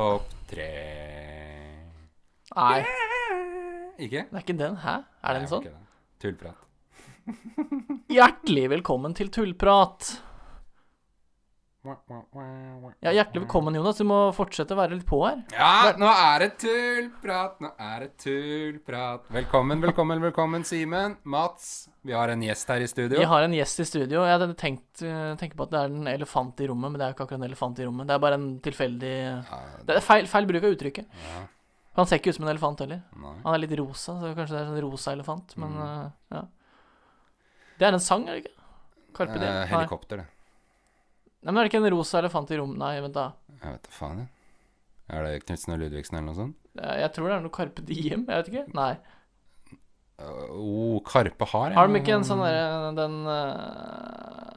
Topp tre Nei, Ikke? det er ikke den. Hæ? Er den var sånn? Tullprat. Hjertelig velkommen til Tullprat. Ja, hjertelig velkommen, Jonas. Du må fortsette å være litt på her. Ja, nå er det tullprat, nå er det tullprat. Velkommen, velkommen, velkommen, Simen. Mats. Vi har en gjest her i studio. Vi har en gjest i studio. Jeg hadde tenkt eh, tenker på at det er en elefant i rommet, men det er ikke akkurat en elefant i rommet. Det er bare en tilfeldig Ja, Det er feil, feil bruk av uttrykket. ja, Han ser ikke ut som en elefant heller. nei. Han er litt rosa, så kanskje det er sånn rosa elefant, men Mm. eh, ja. Det er en sang, er det ikke? Carpe Diem? Eh, helikopter, det. Nei, men er det ikke en rosa elefant i rom... Nei, vent da. Jeg vet da faen, jeg. Er det Knutsen og Ludvigsen eller noe sånt? Eh, Jeg tror det er noe Carpe Diem, jeg vet ikke. Nei. Uh, oh, Karpe har Har de ikke en sånn derre Den uh,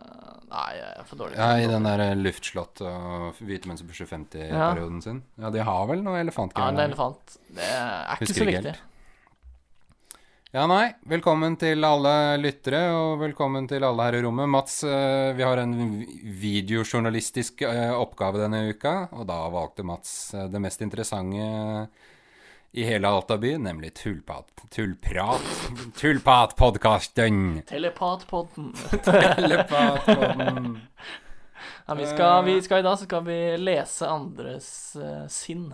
Nei, jeg er for dårlig. Ja, i den der eh, luftslott og hvite menn på pusher 50-perioden sin. Ja, de har vel noe Ja, en elefant. Det er ikke Husker så viktig. helt. Ja, nei. Velkommen til alle lyttere, og velkommen til alle her i rommet. Mats, eh, vi har en videojournalistisk eh, oppgave denne uka, og da valgte Mats eh, det mest interessante i hele Alta by, nemlig Tullpat. Tullprat. Tullpatpodkasten! Telepatpodden. Telepatpodden. Ja, vi, skal, vi skal I dag så skal vi lese andres uh, sinn,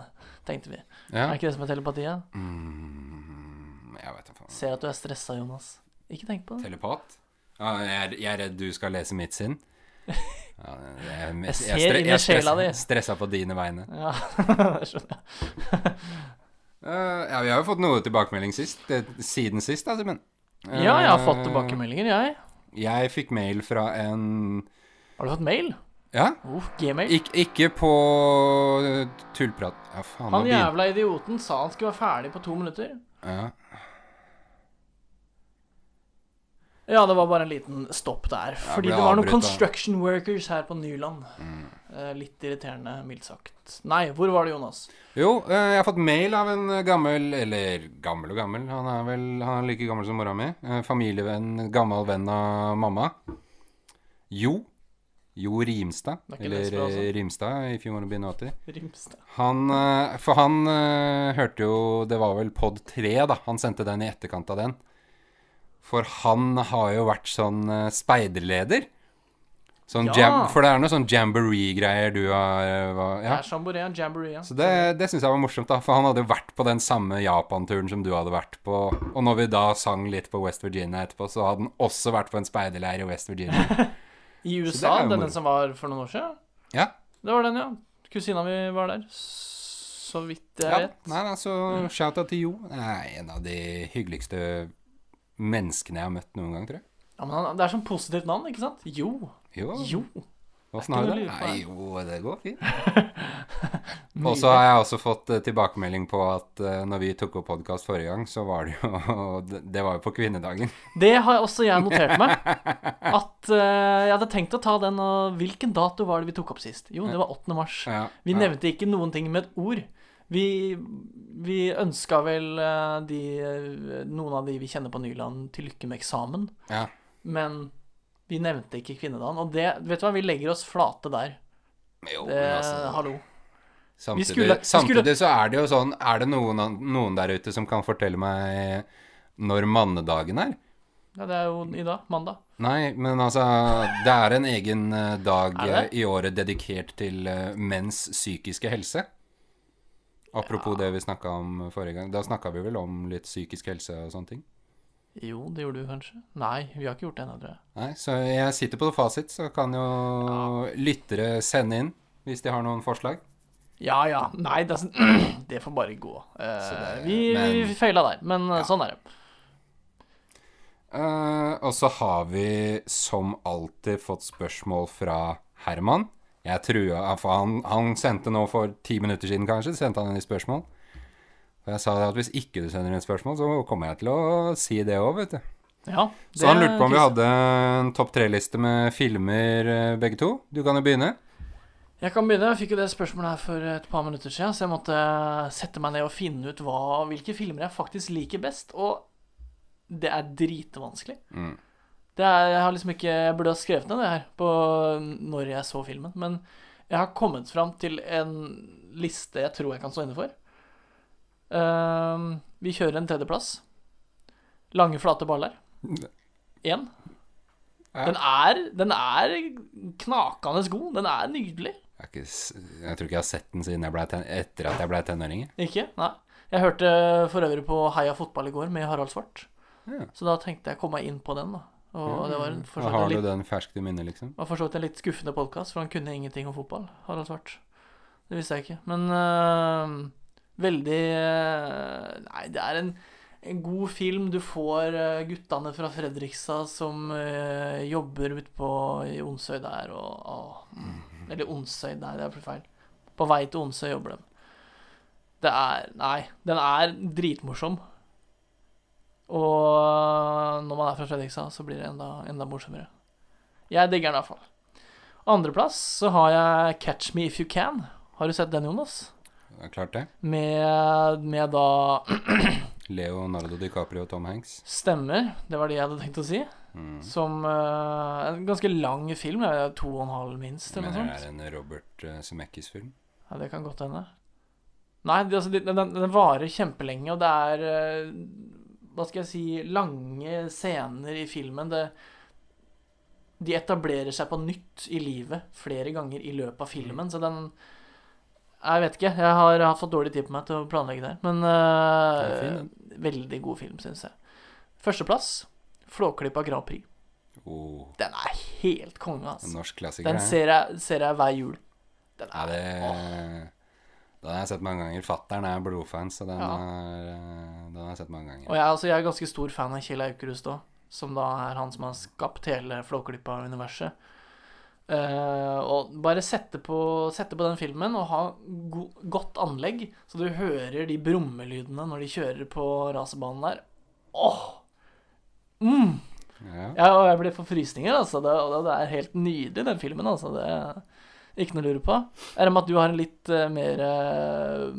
tenkte vi. Ja. Er ikke det som er telepati? Ja? Mm, jeg vet ikke. Ser at du er stressa, Jonas. Ikke tenk på det. Telepat? Ja, jeg, er, jeg er redd du skal lese mitt sinn. Ja, jeg, jeg, Jeg jeg di. stressa, stressa på dine vegne. Ja, det skjønner jeg. Eh, ja, vi har jo fått noe tilbakemelding sist. det, siden sist, da, Simen. Ja, jeg har fått Eh, tilbakemeldinger, jeg. Jeg fikk mail fra en Har du fått mail? Ja, Oh, Gmail. Ik ikke på eh, tullprat Ja, faen, Han jævla idioten sa han skulle være ferdig på to minutter. Ja. Ja, det var bare en liten stopp der. Fordi det var noen construction workers her på Nyland. Mm. Eh, litt irriterende, mildt sagt. Nei, hvor var det, Jonas? Jo, eh, jeg har fått mail av en eh, gammel Eller gammel og gammel. Han er vel han er like gammel som mora mi. Familievenn, gammel venn av mamma. Jo. Jo Rimstad. Er Eller altså. Rimstad, if you wanna be naughty. Rimstad. Han For han hørte jo Det var vel pod 3, da. Han sendte den i etterkant av den. For han har jo vært sånn speiderleder. Sånn Ja. jam, for det er noe sånn jamboree-greier du har eh, hva- Det ja. er Jamboree, Jamboree, ja. Så det, det syns jeg var morsomt, da. For han hadde jo vært på den samme Japan-turen som du hadde vært på. Og når vi da sang litt på West Virginia etterpå, så hadde han også vært på en speiderleir i West Virginia. I USA, den som var for noen år siden? Ja. Det var den, ja. Kusina mi var der. Så vidt jeg ja. vet. Nei, altså, shout-out til Jo. Er en av de hyggeligste menneskene jeg har møtt noen gang, tror jeg. Ja, men han, Det er sånn positivt navn, ikke sant? Jo. Jo. Jo. Åssen har du det? Nei, jo, det går fint. Og så har jeg også fått eh, tilbakemelding på at eh, når vi tok opp podkast forrige gang, så var det jo Det var jo på kvinnedagen. Det har også jeg notert meg. At eh, jeg hadde tenkt å ta den og Hvilken dato var det vi tok opp sist? Jo, det var 8. mars. Ja, Vi nevnte ikke noen ting med et ord. Vi, vi ønska vel de, noen av de vi kjenner på Nyland, til lykke med eksamen. Ja. Men vi nevnte ikke kvinnedagen. Og det, vet du hva, vi legger oss flate der. Jo, Det, men altså hallo. Samtidig, skulle- samtidig skulle- så er det jo sånn Er det noen, noen der ute som kan fortelle meg når mannedagen er? Ja, det er jo i dag. Mandag. Nei, men altså Det er en egen eh, dag eh, i året dedikert til eh, menns psykiske helse. Apropos det vi snakka om forrige gang. Da snakka vi vel om litt psykisk helse og sånne ting. Jo, det gjorde du kanskje? Nei, vi har ikke gjort det ennå, tror jeg. Nei, Så jeg sitter på fasit, så kan jo lyttere sende inn hvis de har noen forslag. Ja ja. Nei, det, er sånn- det får bare gå. Eh, det- vi, men- vi feila der, men eh, Ja. sånn er det. Uh, og så har vi som alltid fått spørsmål fra Herman. Jeg trua for han, han sendte nå for ti minutter siden, kanskje, sendte han inn et spørsmål. Og jeg sa at hvis ikke du sender inn spørsmål, så kommer jeg til å si det òg, vet du. Ja, Så han lurte på om vi hadde en topp tre-liste med filmer, eh, begge to. Du kan jo begynne. Jeg kan begynne. Jeg fikk jo det spørsmålet her for et par minutter siden, så jeg måtte sette meg ned og finne ut hva, hvilke filmer jeg faktisk liker best. Og det er dritvanskelig. Mm. Det er, jeg har liksom ikke Jeg burde ha skrevet ned det her på når jeg så filmen. Men Jeg har kommet fram til en liste jeg tror jeg kan stå inne for. Ehm, vi kjører en tredjeplass. Lange, flate baller. Én. Den er, den er knakende god. Den er nydelig. Jeg, ikke, jeg tror ikke jeg har sett den siden jeg ble ten etter at jeg ble tenåring. Ikke? Nei. Jeg hørte for øvrig på Heia fotball i går med Harald Svart. Ja. Så da tenkte jeg å komme meg inn på den, da. Og det var en- for Da har du litt, den ferskt i minnet, liksom? var for så vidt en litt skuffende podkast, for han kunne ingenting om fotball, Harald Svart. Det visste jeg ikke. Men øh, veldig øh, Nei, det er en, en god film. Du får øh, guttene fra Fredrikstad som uh, jobber ute på i Onsøy der, og åh, mm, Eller Onsøy, nei, det er feil. På vei til Onsøy jobber de. Det er Nei, den er dritmorsom. Og når man er fra Fredrikstad, så blir det enda, enda morsommere. Jeg digger den i hvert fall. Andreplass så har jeg Catch Me If You Can. Har du sett den, Jonas? Er klart det. Med, med da Leonardo DiCaprio og Tom Hanks. stemmer. Det var det jeg hadde tenkt å si. Mm. Som uh, en ganske lang film. To og en halv minst, noe det er en Robert uh, Zemeckis-film. Ja, det kan godt hende. Nei, det, altså, den, den, varer kjempelenge, og det er uh, Hva skal jeg si Lange scener i filmen. Det, de etablerer seg på nytt i livet flere ganger i løpet av filmen, så den Jeg vet ikke. Jeg har hatt fått dårlig tid på meg til å planlegge det her, men uh, er fin, Veldig god film, syns jeg. Førsteplass Flåklypa Grand Prix. Oh, Den er helt konge, en altså. norsk klassiker. Den ser jeg, ser jeg hver jul. Den er er det Den har jeg sett mange ganger. Fattern er blodfan, så den, Ja. har, eh, den har jeg sett mange Og ganger. jeg, altså, jeg er ganske stor fan av Kjell Aukrust òg, som da er han som har skapt hele Flåklypa-universet. Eh, og bare sette på, sette på den filmen og ha go godt anlegg, så du hører de brummelydene når de kjører på racerbanen der. Åh! Mm. Ja. Ja, og jeg blir for frysninger, altså. Det, det er helt nydelig, den filmen, altså. Det er ikke noe å lure på. Er det med at du har en litt uh, mer uh,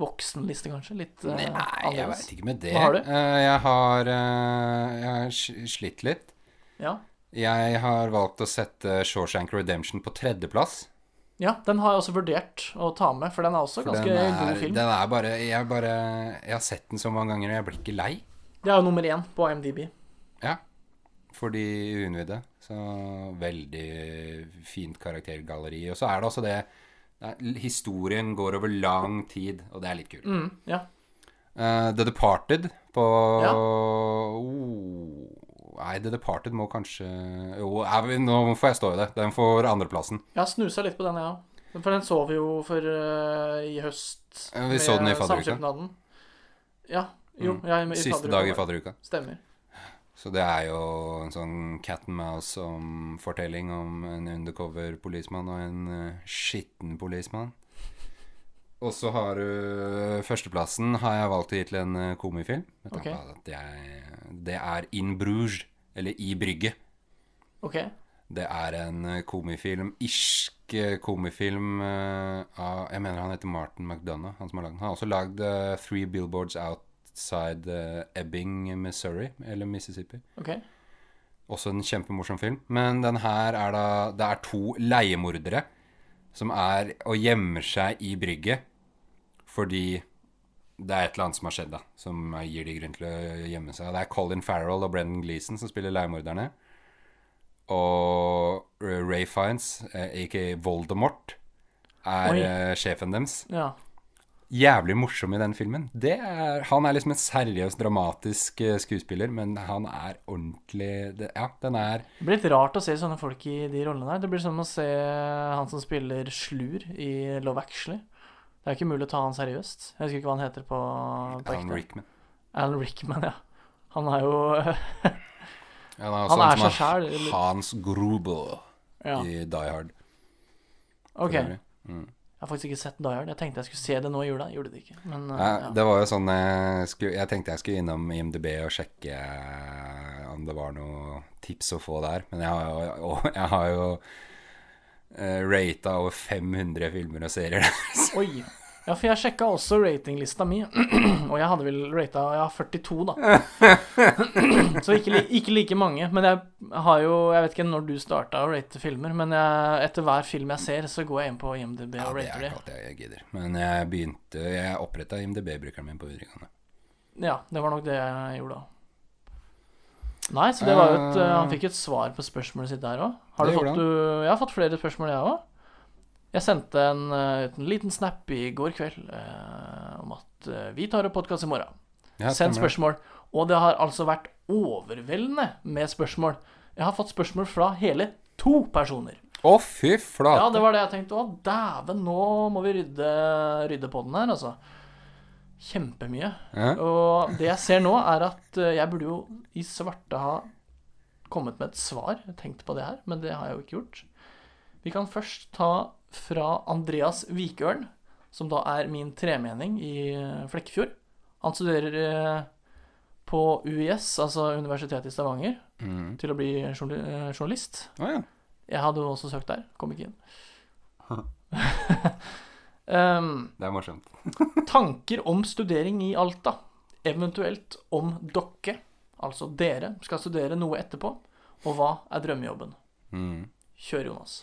voksen liste, kanskje? Litt uh, Nei, jeg veit ikke med det. Hva har du? Eh, jeg har, eh, jeg har slitt litt. Ja. Jeg har valgt å sette Shawshank Redemption på tredjeplass. ja, den har jeg også vurdert å ta med, for den er også For ganske er, god film. Den er bare jeg, bare jeg har sett den så mange ganger, og jeg blir ikke lei. Det er jo nummer én på IMDb. Ja. For de uunnvidde. Så veldig fint karaktergalleri. Og så er det også det, Historien går over lang tid, og det er litt kult. Mm, ja. uh, The Departed på Ja. oh, Nei, The Departed må kanskje Jo, vi, nå får jeg stå i det. Den får andreplassen. Jeg har snusa litt på den, jeg òg. For den så vi jo for uh, i høst. Ja, vi så den i fadderuka. Ja. Jo, Mm. ja, i Siste fadderuka. dag i fadderuka. Stemmer. Så det er jo en sånn cat and mouse-fortelling om en undercover politimann og en uh, skitten policemann. Og så har du Førsteplassen har jeg valgt å gi til en eh, komifilm. Med tanke at jeg, det er In Bruges, eller I Brygge. OK. Det er en eh, komifilm, irsk eh, komifilm eh, av Jeg mener han heter Martin McDonagh, han som har lagd den. Han har også lagd eh, Three Billboards Outside eh, Ebbing, Missouri, eller Mississippi. ok Også en kjempemorsom film. Men den her er da Det er to leiemordere som er og gjemmer seg i brygget fordi det er et eller annet som har skjedd, da, som gir de grunn til å gjemme seg. Det er Colin Farrell og Brendan Gleeson som spiller leiemorderne. Og Ray Fiends, eh, aka Voldemort, er Oi. eh, sjefen deres. Ja. Jævlig morsom i den filmen. Det er, han er liksom en seriøs, dramatisk eh, skuespiller, men han er ordentlig det, Ja, den er Det blir litt rart å se sånne folk i de rollene der. Det blir som å se han som spiller Slur i Love Actually. Det er ikke mulig å ta han seriøst. Jeg husker ikke hva han heter på, på Alan. Rickman. Alan Rickman, ja. Han er jo Ja, han er, Han er seg sjæl. Hans Gruber Ja, i Die Hard. OK. Mm. Jeg har faktisk ikke sett Die Hard. Jeg tenkte jeg skulle se det nå i jula. Jeg gjorde det ikke. Men uh, Ja, ja. det var jo sånn jeg, skulle, jeg tenkte jeg skulle innom IMDb og sjekke eh, om det var noe tips å få der. Men jeg har jo, jeg har jo uh, rata over 500 filmer og serier. Oi. Ja, for jeg sjekka også ratinglista mi, og jeg hadde vel rata ja, 42, da. Så ikke, ikke like mange. Men jeg har jo Jeg vet ikke når du starta å rate filmer, men jeg, etter hver film jeg ser, så går jeg inn på IMDb Ja, og det er rater ikke det. alt jeg gidder. Men jeg begynte Jeg oppretta IMDb-brukeren min på videregående. Ja, det var nok det jeg gjorde da. Nei, så det var jo et eh, Han fikk jo et svar på spørsmålet sitt der òg. Har Det du fått du, Jeg har fått flere spørsmål, jeg òg. Jeg sendte en, eh, en liten snap i går kveld eh, om at eh, vi tar opp podkast i morgen. Ja, Send spørsmål. Og det har altså vært overveldende med spørsmål. Jeg har fått spørsmål fra hele to personer. Å, fy flate. Ja, det var det jeg tenkte. Å, dæven, nå må vi rydde, rydde på den her, altså. Kjempemye. Ja. Og det jeg ser nå, er at eh, jeg burde jo i svarte ha kommet med et svar. Tenkt på det her, men det har jeg jo ikke gjort. Vi kan først ta fra Andreas Vikørn, som da er min tremening i eh, Flekkefjord. Han studerer eh, på UiS, altså Universitetet i Stavanger, Mm. til å bli journalist. Oh, ja. Jeg hadde jo også søkt der, kom ikke inn. um, Det er morsomt. tanker om studering i Alta, eventuelt om dere, altså dere, skal studere noe etterpå, og hva er drømmejobben? Mm. Kjør, Jonas.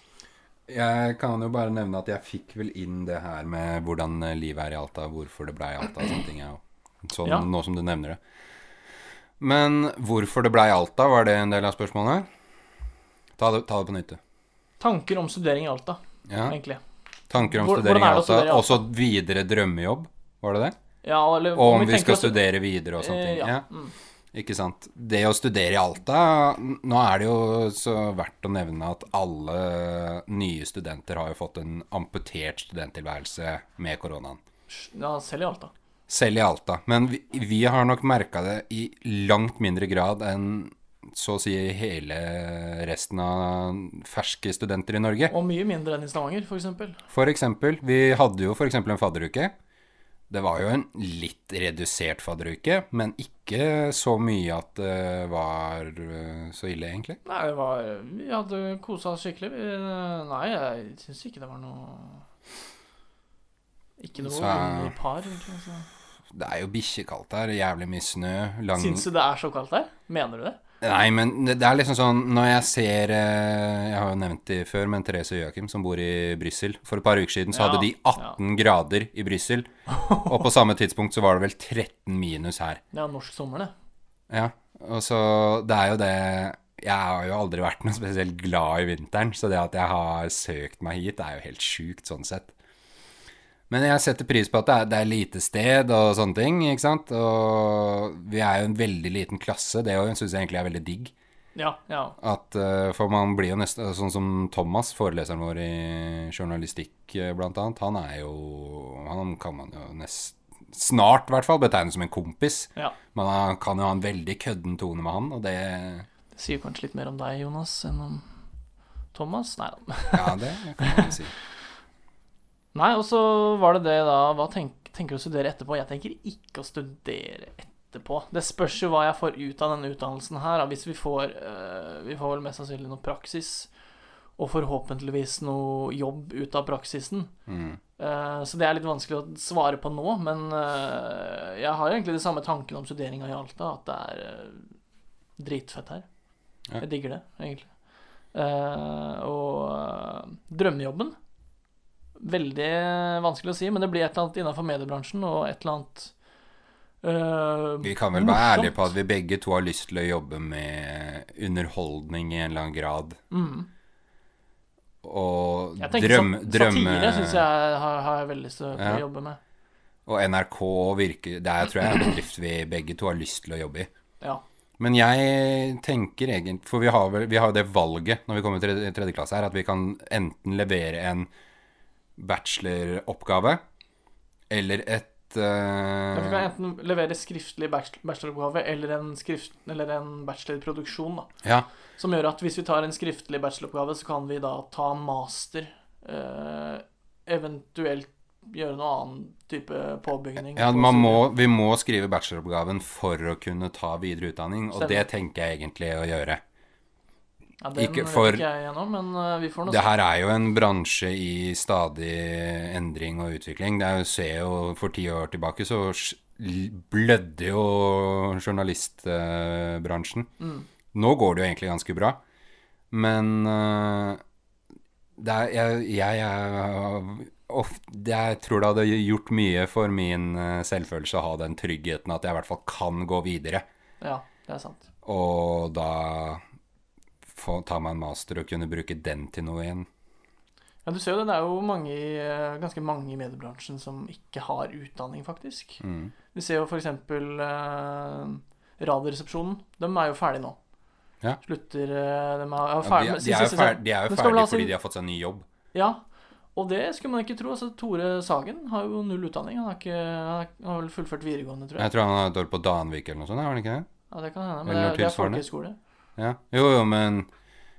Jeg kan jo bare nevne at jeg fikk vel inn det her med hvordan eh, livet er i Alta, hvorfor det ble i Alta og sånne ting. Jeg, sånn, Ja. Nå som du nevner det. Men hvorfor det ble i Alta, var det en del av spørsmålet? Ta det, ta det på nytt, du. Tanker om studering i Alta, Ja. egentlig. Tanker om Hvor- studering i Alta, også videre drømmejobb, var det det? Ja, eller Og om vi vi skal at... studere videre og sånne Eh, ting. ja. Ja. Mm. Ikke sant. Det å studere i Alta Nå er det jo så verdt å nevne at alle nye studenter har jo fått en amputert studenttilværelse med koronaen. Ja, selv i Alta. Selv i Alta. Men vi, vi har nok merka det i langt mindre grad enn så å si hele resten av ferske studenter i Norge. Og mye mindre enn i Stavanger, for eksempel. For eksempel, vi hadde jo for eksempel en fadderuke. Det var jo en litt redusert fadderuke, men ikke så mye at det var eh, så ille, egentlig. Nei, det var Vi hadde kosa oss skikkelig. Nei, jeg syns ikke det var noe Ikke noe Så- par. egentlig, Altså. Det er jo bikkjekaldt her, jævlig mye snø. Lang... Syns du det er så kaldt her? Mener du det? Nei, men det det er liksom sånn Når jeg ser eh, Jeg har jo nevnt det før, men Therese og Joakim, som bor i Brussel For et par uker siden så Ja, hadde de 18 grader i Brussel. Og på samme tidspunkt så var det vel 13 minus her. Det er norsk sommer, det. Ja, og så Det er jo det Jeg har jo aldri vært noe spesielt glad i vinteren, så det at jeg har søkt meg hit, er jo helt sjukt sånn sett. Men jeg setter pris på at det er, det er lite sted og sånne ting, ikke sant. Og vi er jo en veldig liten klasse, det syns jeg egentlig er veldig digg. Ja, ja. At, eh, for man blir jo nesten Sånn som Thomas, foreleseren vår i journalistikk, eh, blant annet. Han er jo Han kan man jo nest, snart, i hvert fall, betegne som en kompis. ja. Men han kan jo ha en veldig kødden tone med han, og det Det sier kanskje litt mer om deg, Jonas, enn om Thomas? Nei da. Ja, det kan man si. Nei, og så var det det, da. Hva tenk, tenker du å studere etterpå? Jeg tenker ikke å studere etterpå. Det spørs jo hva jeg får ut av denne utdannelsen her. da. Hvis vi får øh, Vi får vel mest sannsynlig noe praksis, og forhåpentligvis noe jobb ut av praksisen. Mm. Eh, så det er litt vanskelig å svare på nå, men eh, jeg har egentlig de samme tankene om studeringa i Alta, at det er dritfett her. Ja. Jeg digger det, egentlig. Og drømmejobben Veldig vanskelig å si, men det blir et eller annet innenfor mediebransjen og et eller annet Uh, Vi kan vel være morsomt. ærlige på at vi begge to har lyst til å jobbe med underholdning i en eller annen grad. Mm. Og drømme, sat- drømme Satire syns jeg har, har jeg veldig lyst til å Ja. jobbe med. Og NRK virker Det er, tror jeg er en bedrift vi begge to har lyst til å jobbe i. Ja. Men jeg tenker egentlig For vi har vel vi har jo det valget når vi kommer til tredje klasse her, at vi kan enten levere en bacheloroppgave eller et uh... Du kan enten levere skriftlig bachelor- bacheloroppgave eller en, skrift, eller en bachelorproduksjon. Ja. Som gjør at hvis vi tar en skriftlig bacheloroppgave, så kan vi da ta master. Uh, eventuelt gjøre noe annen type påbygning. Ja, på man må, vi må skrive bacheloroppgaven for å kunne ta videre utdanning, og Stemmer. det tenker jeg egentlig å gjøre. Ja, Den Ikke for- ikke jeg gjennom, men eh, vi får noe Det her er jo en bransje i stadig endring og utvikling. Det er jo, ser jo For ti år tilbake så blødde jo journalistbransjen. Mm. Nå går det jo egentlig ganske bra, men det er, jeg, jeg jeg, ofte, Jeg tror det hadde gjort mye for min øh, selvfølelse å ha den tryggheten at jeg i hvert fall kan gå videre. Ja, det er sant. Og da få ta meg en master og kunne bruke den til noe igjen. Ja, du ser jo det. Det er jo mange, eh, ganske mange i mediebransjen som ikke har utdanning, faktisk. Mm. Vi ser jo f.eks. Eh, Radioresepsjonen. De er jo ferdige nå. Ja. Slutter De er, er Ja, de, de, er jo er jo ferdige fordi de har fått seg ny jobb. Ja, og det skulle man ikke tro. Altså, Tore Sagen har jo null utdanning. Han har, ikke, han har vel fullført videregående, tror jeg. Jeg tror han har et år på Danvik eller noe sånt, har han ikke det? Ja, det kan hende. Men det, det er folkehøyskole. Ja. Jo, jo, Men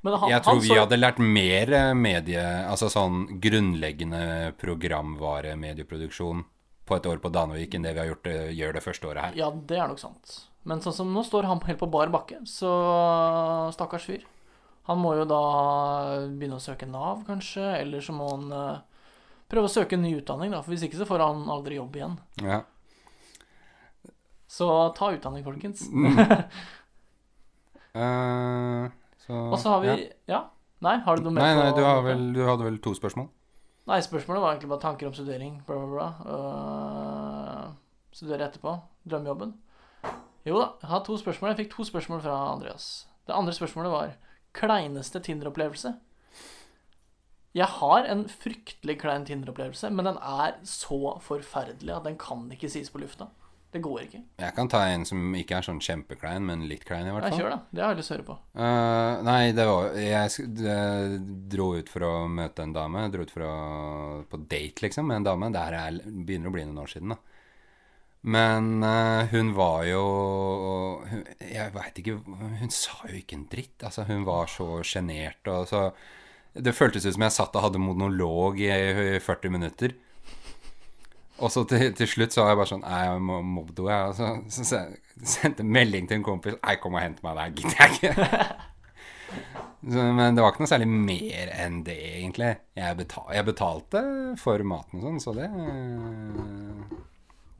han, jeg tror vi så- hadde lært mer eh, medie... Altså sånn grunnleggende programvare-medieproduksjon på et år på Danvik enn det vi har gjort, eh, gjør det første året her. Ja, det er nok sant. Men sånn som nå står han helt på bar bakke, så stakkars fyr. Han må jo da begynne å søke Nav, kanskje, eller så må han eh, prøve å søke en ny utdanning, da. For hvis ikke så får han aldri jobb igjen. Ja. Så ta utdanning, folkens. Eh, så Og så har vi ja. Ja? Nei, har du noe mer Nei, nei, du, har vel, du hadde vel to spørsmål? Nei, spørsmålet var egentlig bare tanker om studering. Bla, bla, bla. Uh, studere etterpå. Drømmejobben. Jo da, jeg har to spørsmål. Jeg fikk to spørsmål fra Andreas. Det andre spørsmålet var kleineste Tinder-opplevelse. Jeg har en fryktelig klein Tinder-opplevelse, men den er så forferdelig at den kan ikke sies på lufta. Det går ikke. Jeg kan ta en som ikke er sånn kjempeklein, men litt klein i hvert Nei, fall. kjør, da. Det har jeg lyst til å høre på. Uh, nei, det var Jeg jeg dro ut for å møte en dame. Dro ut for å på date, liksom, med en dame. Det her er, begynner å bli noen år siden, da. Men uh, hun var jo Jeg veit ikke Hun sa jo ikke en dritt. Altså, hun var så sjenert og så Det føltes ut som jeg satt og hadde monolog i, i 40 minutter. Og så til, til slutt så var jeg bare sånn jeg må mobbe henne. Og så, så, så sendte jeg melding til en kompis. Nei, kom og hent meg. Det gidder jeg ikke. Så, men det var ikke noe særlig mer enn det, egentlig. Jeg, betal, jeg betalte for maten og sånn, så det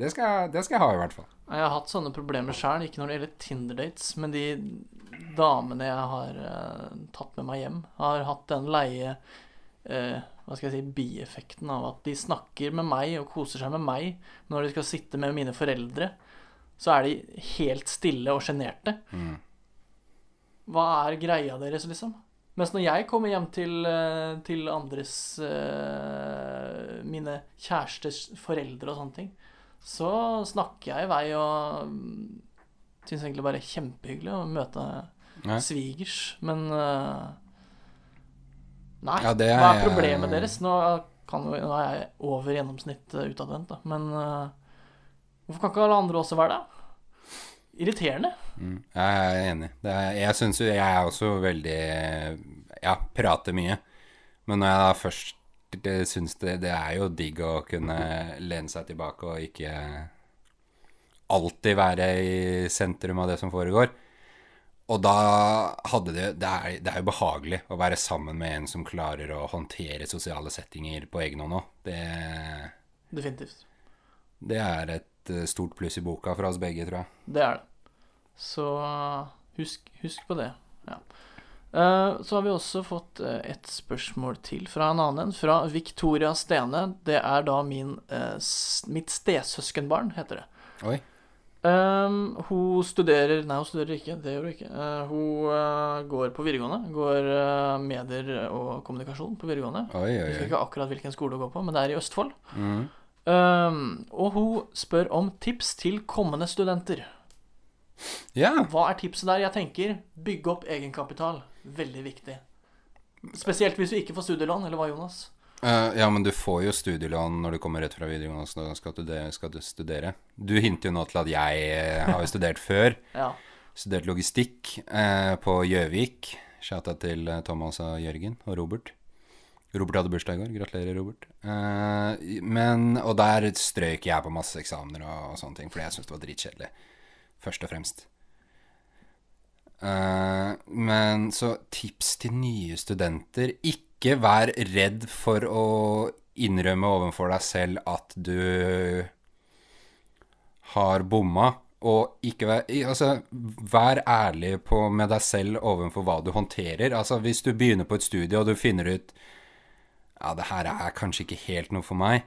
det skal, det skal jeg ha, i hvert fall. Jeg har hatt sånne problemer sjøl, ikke når det gjelder Tinder-dates, men de damene jeg har uh, tatt med meg hjem, har hatt den leie eh, Hva skal jeg si bieffekten av at de snakker med meg og koser seg med meg. Når de skal sitte med mine foreldre, så er de helt stille og sjenerte. Mm. Hva er greia deres, liksom? Mens når jeg kommer hjem til, eh, til andres eh, Mine kjæresters foreldre og sånne ting, så snakker jeg i vei og mm, syns egentlig bare kjempehyggelig å møte svigers, men eh, Nei, Ja, er, hva er problemet deres? Nå, kan, nå er jeg over gjennomsnitt eh, utadvendt, da, men uh, hvorfor kan ikke alle andre også være det? Irriterende. Mm, jeg er enig. Det er, jeg syns jo jeg er også veldig Ja, prater mye. Men når jeg da først det syns det, det er jo digg å kunne lene seg tilbake og ikke alltid være i sentrum av det som foregår. Og da hadde det Det er, det er jo behagelig å være sammen med en som klarer å håndtere sosiale settinger på egen hånd òg. Det, Definitivt. det er et eh, stort pluss i boka for oss begge, tror jeg. Det er det. Så husk, husk på det. Ja. Eh, så har vi også fått eh, et spørsmål til fra en annen en. Fra Victoria Stene. Det er da min, mitt stesøskenbarn, heter det. Oi. Um, hun studerer Nei, hun studerer ikke. Det gjør hun ikke. Uh, hun uh, går på videregående. Går uh, medier og kommunikasjon på videregående. Oi, oi, Jeg husker ikke akkurat hvilken skole hun går på, men det er i Østfold. Mm. Um, og hun spør om tips til kommende studenter. Ja. Hva er tipset der? Jeg tenker bygge opp egenkapital. Veldig viktig. Spesielt hvis du ikke får studielån, eller hva, Jonas? Eh, ja, men du får jo studielån når du kommer rett fra videregående, så da skal du, skal du studere. Du hinter jo nå til at jeg eh, har jo studert før. Ja. Studert logistikk eh, på Gjøvik. Chata til Thomas og Jørgen og Robert. Robert hadde bursdag i går. Gratulerer, Robert. Eh, men, og der strøyk jeg på masse eksamener og, og sånne ting, fordi jeg syntes det var dritkjedelig. Først og fremst. Eh, men så tips til nye studenter. Ikke vær redd for å innrømme overfor deg selv at du har bomma. Og ikke vær Altså, vær ærlig på, med deg selv overfor hva du håndterer. Altså, hvis du begynner på et studie og du finner ut Ja, det her er kanskje ikke helt noe for meg.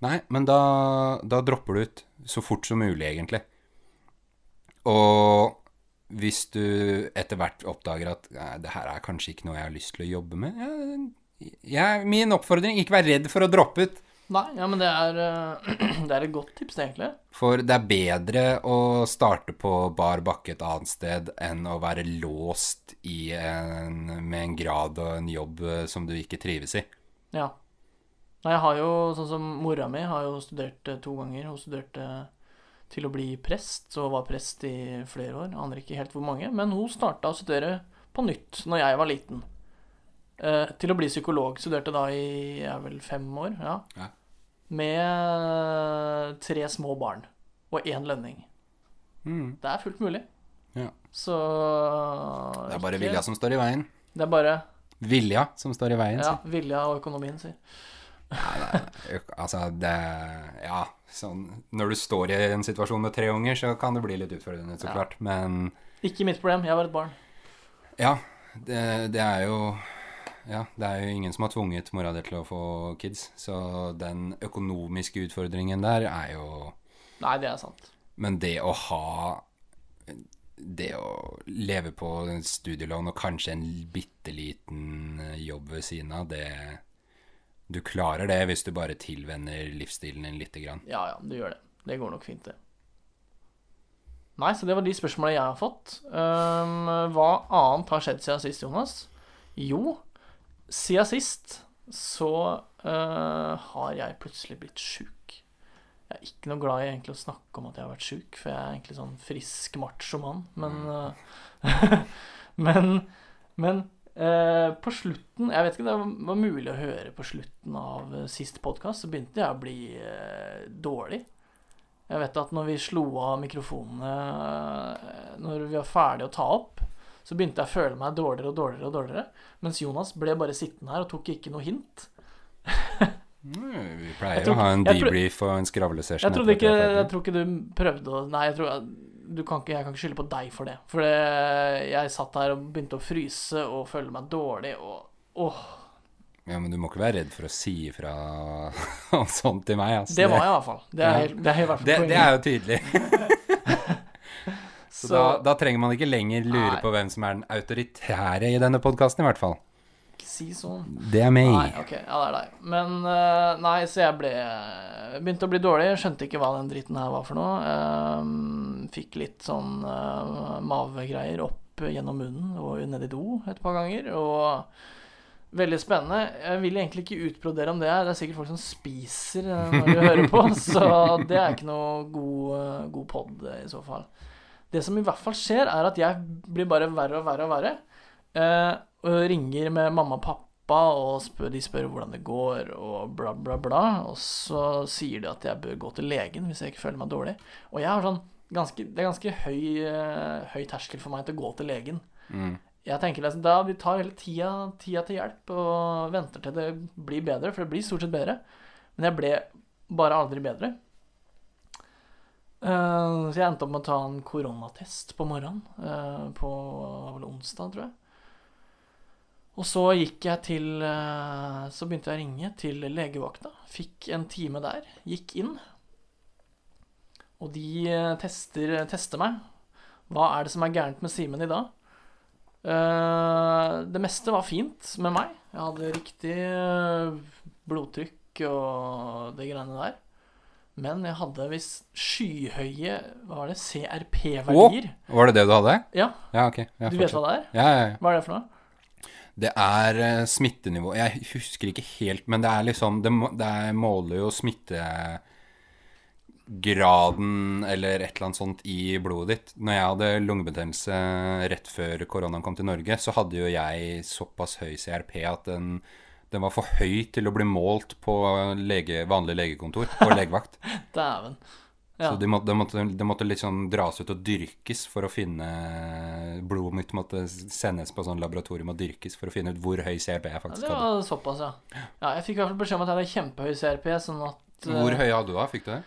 Nei, men da, da dropper du ut så fort som mulig, egentlig. Og hvis du etter hvert oppdager at det her er kanskje ikke noe jeg har lyst til å jobbe med ja, Min oppfordring ikke vær redd for å droppe ut. Nei, ja, men det er, eh, det er et godt tips, egentlig. For det er bedre å starte på bar bakke et annet sted enn å være låst i en, med en grad og en jobb eh, som du ikke trives i. Ja. Nei, jeg har jo, sånn som mora mi har jo studert eh, to ganger. Hun studerte til å bli prest, og var prest i flere år. Jeg aner ikke helt hvor mange. Men hun starta å studere på nytt når jeg var liten. Eh, til å bli psykolog. Studerte da i er vel fem år. Ja. Ja. Med tre små barn og én lønning. Mm. Det er fullt mulig. Ja. Så Det er bare ikke- vilja som står i veien. Det er bare Vilja som står i veien. ja, vilja og økonomien, si. Altså det Ja, sånn Når du står i en situasjon med tre unger, så kan det bli litt utfordrende, så Ja. klart. Men Ikke mitt problem. Jeg var et barn. ja, det, det er jo Ja, det er jo ingen som har tvunget mora di til å få kids, så den økonomiske utfordringen der er jo Nei, det er sant. Men det å ha Det å leve på studielån og kanskje en bitte liten jobb ved siden av, det Du klarer det hvis du bare tilvenner livsstilen din lite grann. Ja, ja, du gjør det. Det går nok fint, det. Nei, så det var de spørsmåla jeg har fått. Um, hva annet har skjedd siden sist, Jonas? Jo, siden sist så uh, har jeg plutselig blitt sjuk. Jeg er ikke noe glad i egentlig å snakke om at jeg har vært sjuk, for jeg er egentlig sånn frisk machomann, men uh, Men, men eh, på slutten Jeg vet ikke, det var mulig å høre på slutten av sist siste podkast, så begynte jeg å bli eh, dårlig. Jeg vet at når vi slo av mikrofonene eh, Når vi var ferdige å ta opp, så begynte jeg å føle meg dårligere og dårligere og dårligere. Mens Jonas ble bare sittende her og tok ikke noe hint. Vi pleier Jeg tror å ha en jeg debrief og en skravlesession. Jeg er jeg tror ikke du prøvde å Nei, jeg tror kan ikke, jeg kan ikke skylde på deg for det. For det, jeg satt her og begynte å fryse og føle meg dårlig og åh, Ja, men du må ikke være redd for å si ifra om sånt til meg. Altså. Det var jeg i hvert fall. Det er, helt, det er i hvert fall det, er jo tydelig. Så, da, da trenger man ikke lenger lure Nei. på hvem som er den autoritære i denne podkasten, i hvert fall. Si sånn. Det er meg. Nei, ok, ja, det er deg. Men uh, nei, så jeg ble Begynte å bli dårlig. Skjønte ikke hva den dritten her var for noe. Ehm, fikk litt sånn uh, mavegreier opp gjennom munnen og ned i do et par ganger. Og veldig spennende. Jeg vil egentlig ikke utbrodere om det. Det er sikkert folk som spiser eh, når de hører på, så det er ikke noe god, eh, god pod i så fall. Det som i hvert fall skjer, er at jeg blir bare verre og verre og verre. Uh, ringer med mamma og pappa, og spør, de spør hvordan det går, og bla, bla, bla. Og så sier de at jeg bør gå til legen hvis jeg ikke føler meg dårlig. Og jeg har sånn ganske, Det er ganske høy, eh, høy terskel for meg til å gå til legen. Mm. Jeg tenker liksom, da Vi tar hele tida, tida til hjelp og venter til det blir bedre, for det blir stort sett bedre. Men jeg ble bare aldri bedre. Eh, så jeg endte opp med å ta en koronatest på morgenen. eh, på onsdag, tror jeg. Og så gikk jeg til eh, Så begynte jeg å ringe til legevakta. Fikk en time der. Gikk inn. Og de eh, tester, tester meg. Hva er det som er gærent med Simen i dag? Eh, det meste var fint med meg. Jeg hadde riktig eh, blodtrykk og det greiene der. Men jeg hadde visst skyhøye Hva var det? CRP-verdier. Var det det du hadde? Ja, Ja, ok. Ja, du vet hva det er? Ja, ja, ja. Hva er det for noe? Det er eh, smittenivå Jeg husker ikke helt, men det er liksom Det, det er, måler jo smittegraden eller et eller annet sånt i blodet ditt. Når jeg hadde lungebetennelse rett før koronaen kom til Norge, så hadde jo jeg såpass høy CRP at den, den var for høy til å bli målt på lege, vanlig legekontor på legevakt. Dæven. Ja. Så det måtte, de måtte, de måtte sånn dras ut og dyrkes for å finne Blodet mitt måtte sendes på sånn laboratorium og dyrkes for å finne ut hvor høy CRP jeg Ja, faktisk var hadde. såpass, ja. ja. Jeg fikk i hvert fall beskjed om at jeg hadde kjempehøy CRP, sånn at eh, Hvor høy hadde du da? Fikk du det?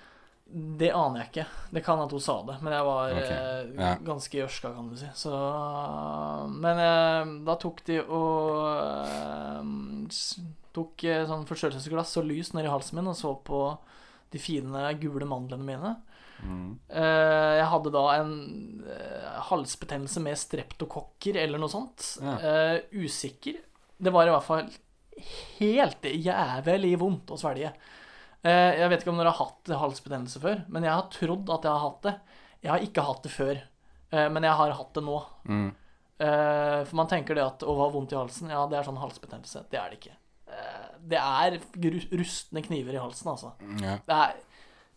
Det aner jeg ikke. Det kan at hun sa det, men jeg var Ok, eh, ja. ganske gjørska, kan du si. Så Men eh, da tok de og eh, tok eh, sånn forstørrelsesglass og lys nedi halsen min og så på de fine gule mandlene mine. Mm. Uh, jeg hadde da en uh, halsbetennelse med streptokokker eller noe sånt. Ja. Uh, usikker. Det var i hvert fall helt jævlig vondt å svelge. Jeg vet ikke om dere har hatt halsbetennelse før, men jeg har trodd at jeg har hatt det. Jeg har ikke hatt det før, men jeg har hatt det nå. Mm. For man tenker det at å ha vondt i halsen, ja, det er sånn halsbetennelse. Det er det ikke. Det er rustne kniver i halsen, altså. Ja. Er,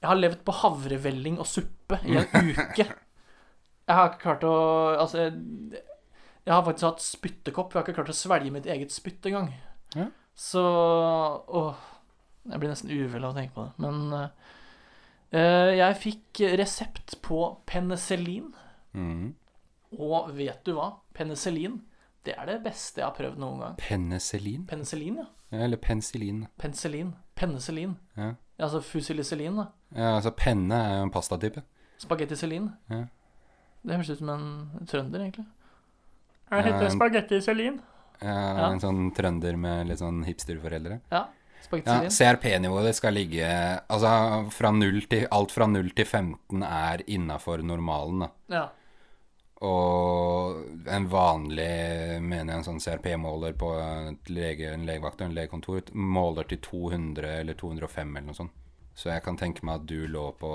jeg har levd på havrevelling og suppe i en uke. Jeg har ikke klart å Altså, jeg, jeg har faktisk hatt spyttekopp. Jeg har ikke klart å svelge mitt eget spytt engang. Ja. Så Åh. Jeg blir nesten uvel av å tenke på det. Men eh, jeg fikk resept på penicillin. Mm. Og vet du hva? Penicillin, det er det beste jeg har prøvd noen gang. Penicillin? Penicillin, ja. Eller penicillin. Penicillin. Penicillin. Ja. Altså fusilicillin, da. ja, altså penne er jo en pastatype. Spagetticillin. Ja. Det høres ut som en trønder, egentlig. Jeg heter ja, spagetticillin. Ja, Ja. En sånn trønder med litt sånn hipsterforeldre. Ja. Ja, CRP-nivået det skal ligge Altså fra 0 til, alt fra 0 til 15 er innafor normalen, da. Ja. Og en vanlig, mener jeg, en sånn CRP-måler på lege, en legevakt og en legekontor måler til 200 eller 205 eller noe sånt. Så jeg kan tenke meg at du lå på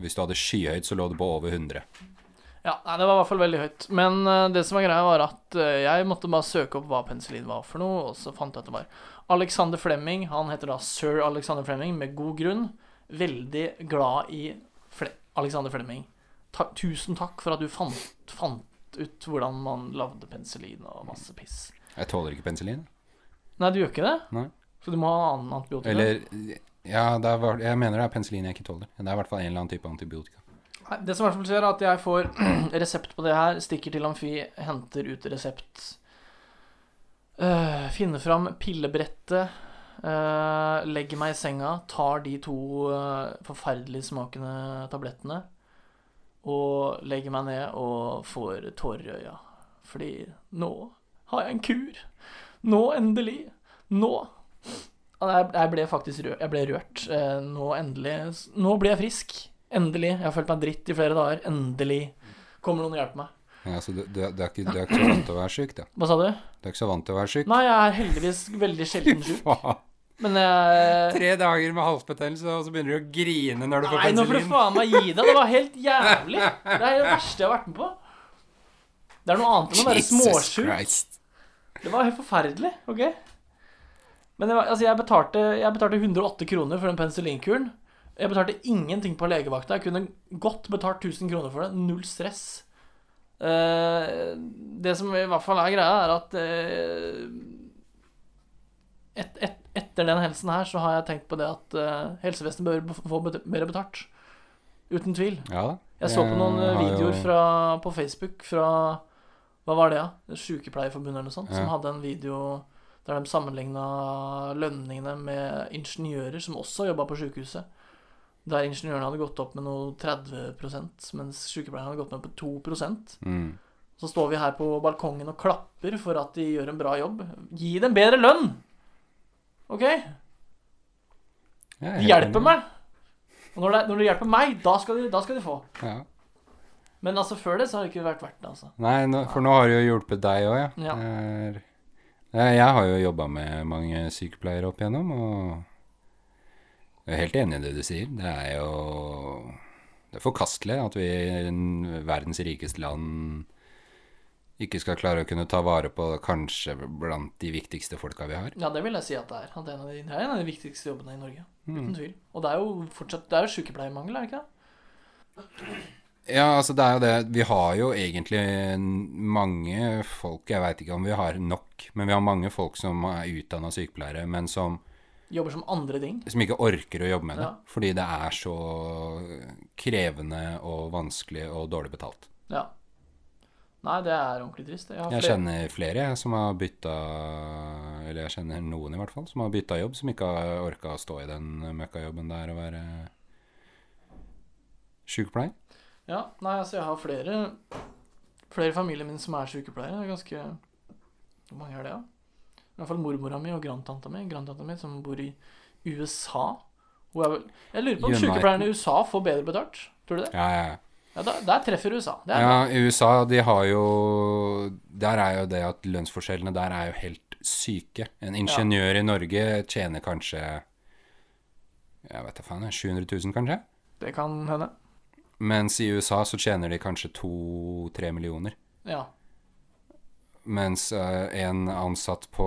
Hvis du hadde skyhøyt, så lå du på over 100. ja. Nei, det var i hvert fall veldig høyt. Men uh, det som var greia, var at uh, jeg måtte bare søke opp hva penicillin var for noe, og så fant jeg at det var Alexander Flemming. Han heter da sir Alexander Flemming, med god grunn. Veldig glad i Fle Alexander Flemming. Ta tusen takk for at du fant, fant ut hvordan man lagde penicillin og masse piss. Jeg tåler ikke penicillin. Nei, du gjør ikke det? Nei. Så du må ha annen antibiotika? Eller Ja, var- jeg mener det er penicillin jeg ikke tåler. Det er i hvert fall en eller annen type antibiotika. Nei, Det som i hvert fall skjer, er at jeg får resept på det her, stikker til Amfi, henter ut resept, øh, finner fram pillebrettet, øh, legger meg i senga, tar de to øh, forferdelig smakende tablettene, og legger meg ned og får tårer i øya. Fordi nå har jeg en kur. Nå endelig. Nå. Jeg ble faktisk rørt. Jeg ble rørt. Eh, Nå endelig Nå blir jeg frisk. Endelig. Jeg har følt meg dritt i flere dager. Endelig kommer noen og hjelper meg. Ja, så du, du, er- ikke, du er ikke så vant til å være syk, da. Hva sa du? Du er ikke så vant til å være syk. Nei, jeg er heldigvis veldig sjelden sjuk. Men jeg Tre dager med halsbetennelse, og så begynner du å grine når du får Nei, nå får du faen meg gi deg. Det var helt jævlig. Det er det verste jeg har vært med på. Det er noe annet enn å være småsjuk. Det var helt forferdelig. ok? Men var, altså jeg, betalte, jeg betalte 108 kroner for den penicillinkuren. Jeg betalte ingenting på legevakta. Jeg kunne godt betalt 1000 kroner for det. Null stress. Uh, det som i hvert fall er greia, er at eh, et, et, etter den hendelsen her, så har jeg tenkt på det at uh, helsevesenet bør få bet mer betalt. Uten tvil. Ja. Jeg så på noen eh, videoer fra, på Facebook fra Hva var det, da? Ja? Sykepleierforbundet eller noe sånt. Som hadde en video der de sammenligna lønningene med ingeniører som også jobba på sykehuset. Der ingeniørene hadde gått opp med noe 30% mens sykepleierne hadde gått med på 2 Mm. Så står vi her på balkongen og klapper for at de gjør en bra jobb. Gi dem bedre lønn! OK? De hjelper meg. Og når, det, når de hjelper meg, da skal de, da skal de få. Ja. Men altså før det så har det ikke vært verdt det, altså. Nei, nå, for nå har det jo hjulpet deg òg, ja. Ja. Er- jeg, jeg har jo jobba med mange sykepleiere opp igjennom, og jeg er helt enig i det du sier. Det er jo det er forkastelig at vi i verdens rikeste land ikke skal klare å kunne ta vare på kanskje blant de viktigste folka vi har. Ja, det vil jeg si at det er. At det, er en av de, det er en av de viktigste jobbene i Norge. Mm. Uten tvil. Og det er jo fortsatt Det er jo sykepleiermangel, er det ikke det? Ja, altså det er jo det. Vi har jo egentlig mange folk Jeg veit ikke om vi har nok, men vi har mange folk som er utdanna sykepleiere, men som Jobber som andre ting. som ikke orker å jobbe med det. Ja. Fordi det er så krevende og vanskelig og dårlig betalt. Ja. Nei, det er ordentlig trist. Jeg, Jeg kjenner flere jeg, som har bytta Eller jeg kjenner noen i hvert fall som har bytta jobb, som ikke har orka å stå i den møkkajobben der og være sykepleier. Ja, nei, altså jeg har flere Flere i familien min som er sykepleiere. Det er ganske Hvor mange er det, da? I hvert fall mormora mi og grandtanta mi. Grandtanta mi som bor i USA. Hun er vel Jeg lurer på om sykepleierne i USA får bedre betalt. Tror du det? Ja, ja, ja. Ja, der, der treffer USA. Det Ja, i USA, de har jo Der er jo det at lønnsforskjellene der er jo helt syke. En ingeniør i Norge tjener kanskje Jeg vet da faen, 700 000 kanskje? Det kan hende. Mens i USA så tjener de kanskje to-tre millioner. Ja. Mens uh, en ansatt på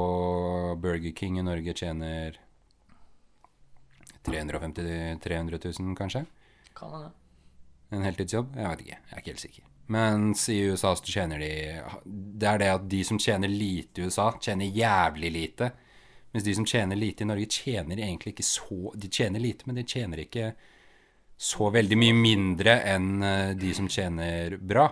Burger King i Norge tjener 350 300 000, kanskje? Kan hende. En heltidsjobb? Jeg vet ikke. Jeg er ikke helt sikker. Mens i USA så tjener de Det er det at de som tjener lite i USA, tjener jævlig lite. Mens de som tjener lite i Norge, tjener egentlig ikke så De tjener lite, men de tjener ikke så veldig mye mindre enn eh, de som tjener bra.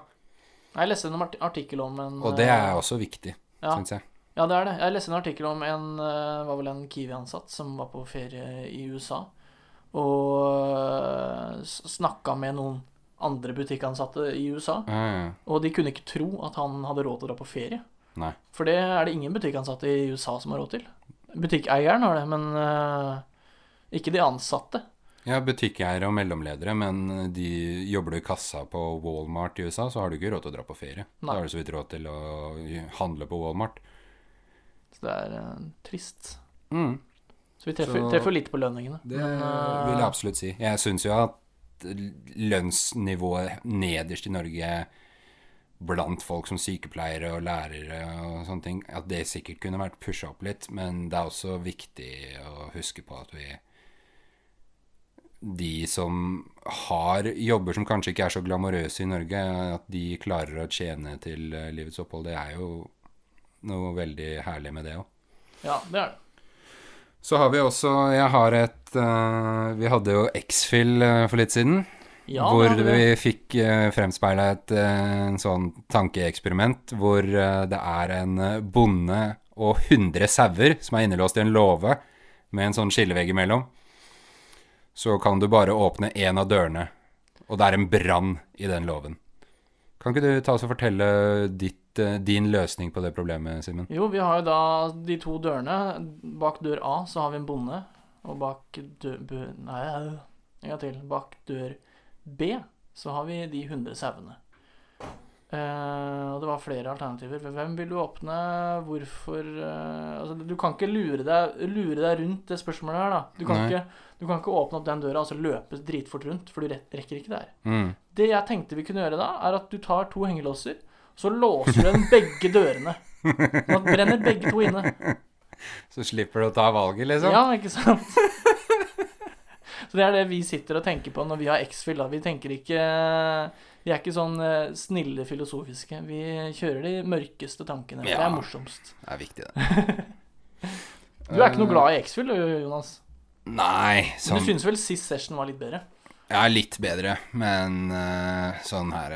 Jeg leste en artikkel om en Og det er også viktig, ja. syns jeg. Ja, det er det. Jeg leste en artikkel om en eh, var vel en Kiwi-ansatt som var på ferie i USA. Og uh, snakka med noen andre butikkansatte i USA. Ja. Og de kunne ikke tro at han hadde råd til å dra på ferie. Nei. For det er det ingen butikkansatte i USA som har råd til. Butikkeieren har det, men uh, ikke de ansatte. Ja, butikkeiere og mellomledere, men de jobber du i kassa på Walmart i USA, så har du ikke råd til å dra på ferie. Nei. Da har du så vidt råd til å handle på Walmart. Så det er uh, trist. Mm. Så vi treffer, Så- treffer litt på lønningene. Det Men, uh, vil jeg absolutt si. Jeg syns jo at lønnsnivået nederst i Norge blant folk som sykepleiere og lærere og sånne ting, at det sikkert kunne vært pusha opp litt, men det er også viktig å huske på at vi De som har jobber som kanskje ikke er så glamorøse i Norge, at de klarer å tjene til eh, livets opphold, det er jo noe veldig herlig med det òg. Ja, det er det. Så har vi også Jeg har et uh, Vi hadde jo X-Fill eh, for litt siden. Ja, hvor det vi. fikk uh, fremspeila et uh, sånn tankeeksperiment hvor uh, det er en eh, bonde og 100 sauer som er innelåst i en låve med en sånn skillevegg imellom. Så kan du bare åpne én av dørene, og det er en brann i den låven. Kan ikke du ta oss og fortelle ditt, eh, din løsning på det problemet, Simen? Jo, vi har jo da de to dørene. Bak dør A så har vi en bonde, og bak dør B, Nei, en gang til. Bak dør B så har vi de 100 sauene. Eh, og det var flere alternativer. Hvem vil du åpne? Hvorfor eh, Altså, du kan ikke lure deg, lure deg rundt det spørsmålet her, da. Du kan, ikke, du kan ikke åpne opp den døra og så løpe dritfort rundt, for du rekker ikke der. Mm. Det jeg tenkte vi kunne gjøre da, er at du tar to hengelåser, så låser du igjen begge dørene. Sånn at brenner begge to inne. Så slipper du å ta valget, liksom? Ja, ikke sant? Så det er det vi sitter og tenker på når vi har X-Fill. Vi tenker ikke Vi er ikke sånn eh, snille filosofiske. Vi kjører de mørkeste tankene. Ja, Det er morsomst. Det er viktig, det. Du er ikke noe glad i X-Fill, Jonas? Nei, Men sånn Du syns vel sist session var litt bedre? Ja, litt bedre, men eh, sånn her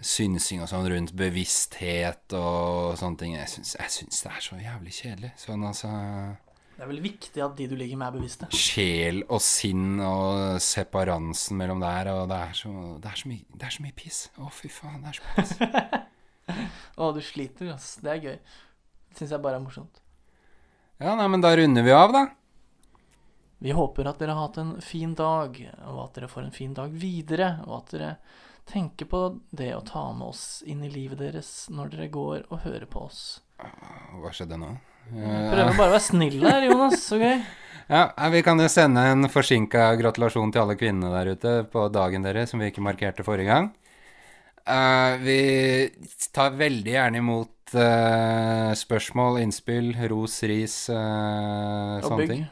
Synsing og sånn rundt bevissthet og sånne ting Jeg syns, jeg syns det er så jævlig kjedelig. Sånn altså Det er vel viktig at de du ligger med, er bevisste. Sjel og sinn og separansen mellom der, og det er så, det er så, mye, det er så mye piss. Å, fy faen, det er så mye piss. Å, du sliter, ass. Det er gøy. Syns jeg bare er morsomt. Ja, nei, men da runder vi av, da. Vi håper at dere har hatt en fin dag, og at dere får en fin dag videre, og at dere tenker på det å ta med oss inn i livet deres når dere går og hører på oss. Hva skjedde nå? Prøver bare å være snill her, Jonas. ok? Ja, Vi kan jo sende en forsinka gratulasjon til alle kvinnene der ute på dagen deres, som vi ikke markerte forrige gang. Uh, vi tar veldig gjerne imot uh, spørsmål, innspill, ros, ris, uh, Og sånne bygg. ting.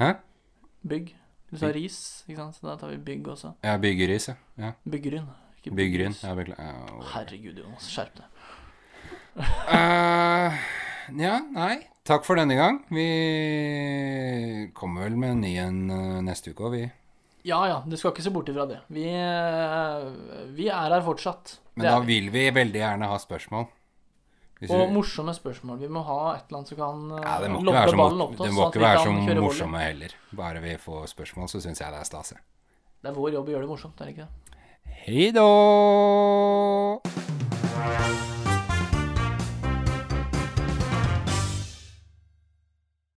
Hæ? Bygg. Du sa ris, ikke sant? Så da tar vi bygg også. Ja, byggeris, ja. ja. Byggryn. Byggryn. Ja, beklager. Ja, Herregud, Jonas. Skjerp deg. uh, Ja, nei. Takk for denne gang. Vi kommer vel med en ny en eh, neste uke òg, vi. Ja ja, du skal ikke se bort ifra det. Vi, eh, vi er her fortsatt. Men da vil vi veldig gjerne ha spørsmål. Og morsomme spørsmål. Vi må ha et eller annet som kan eh, ja, det må ikke være så, ballen opp til det oss, må sånn ikke være så kan kjøre volley. morsomme heller. Bare vi får spørsmål, så syns jeg det er stas. Det er vår jobb å gjøre det morsomt, er det ikke det? Hei då!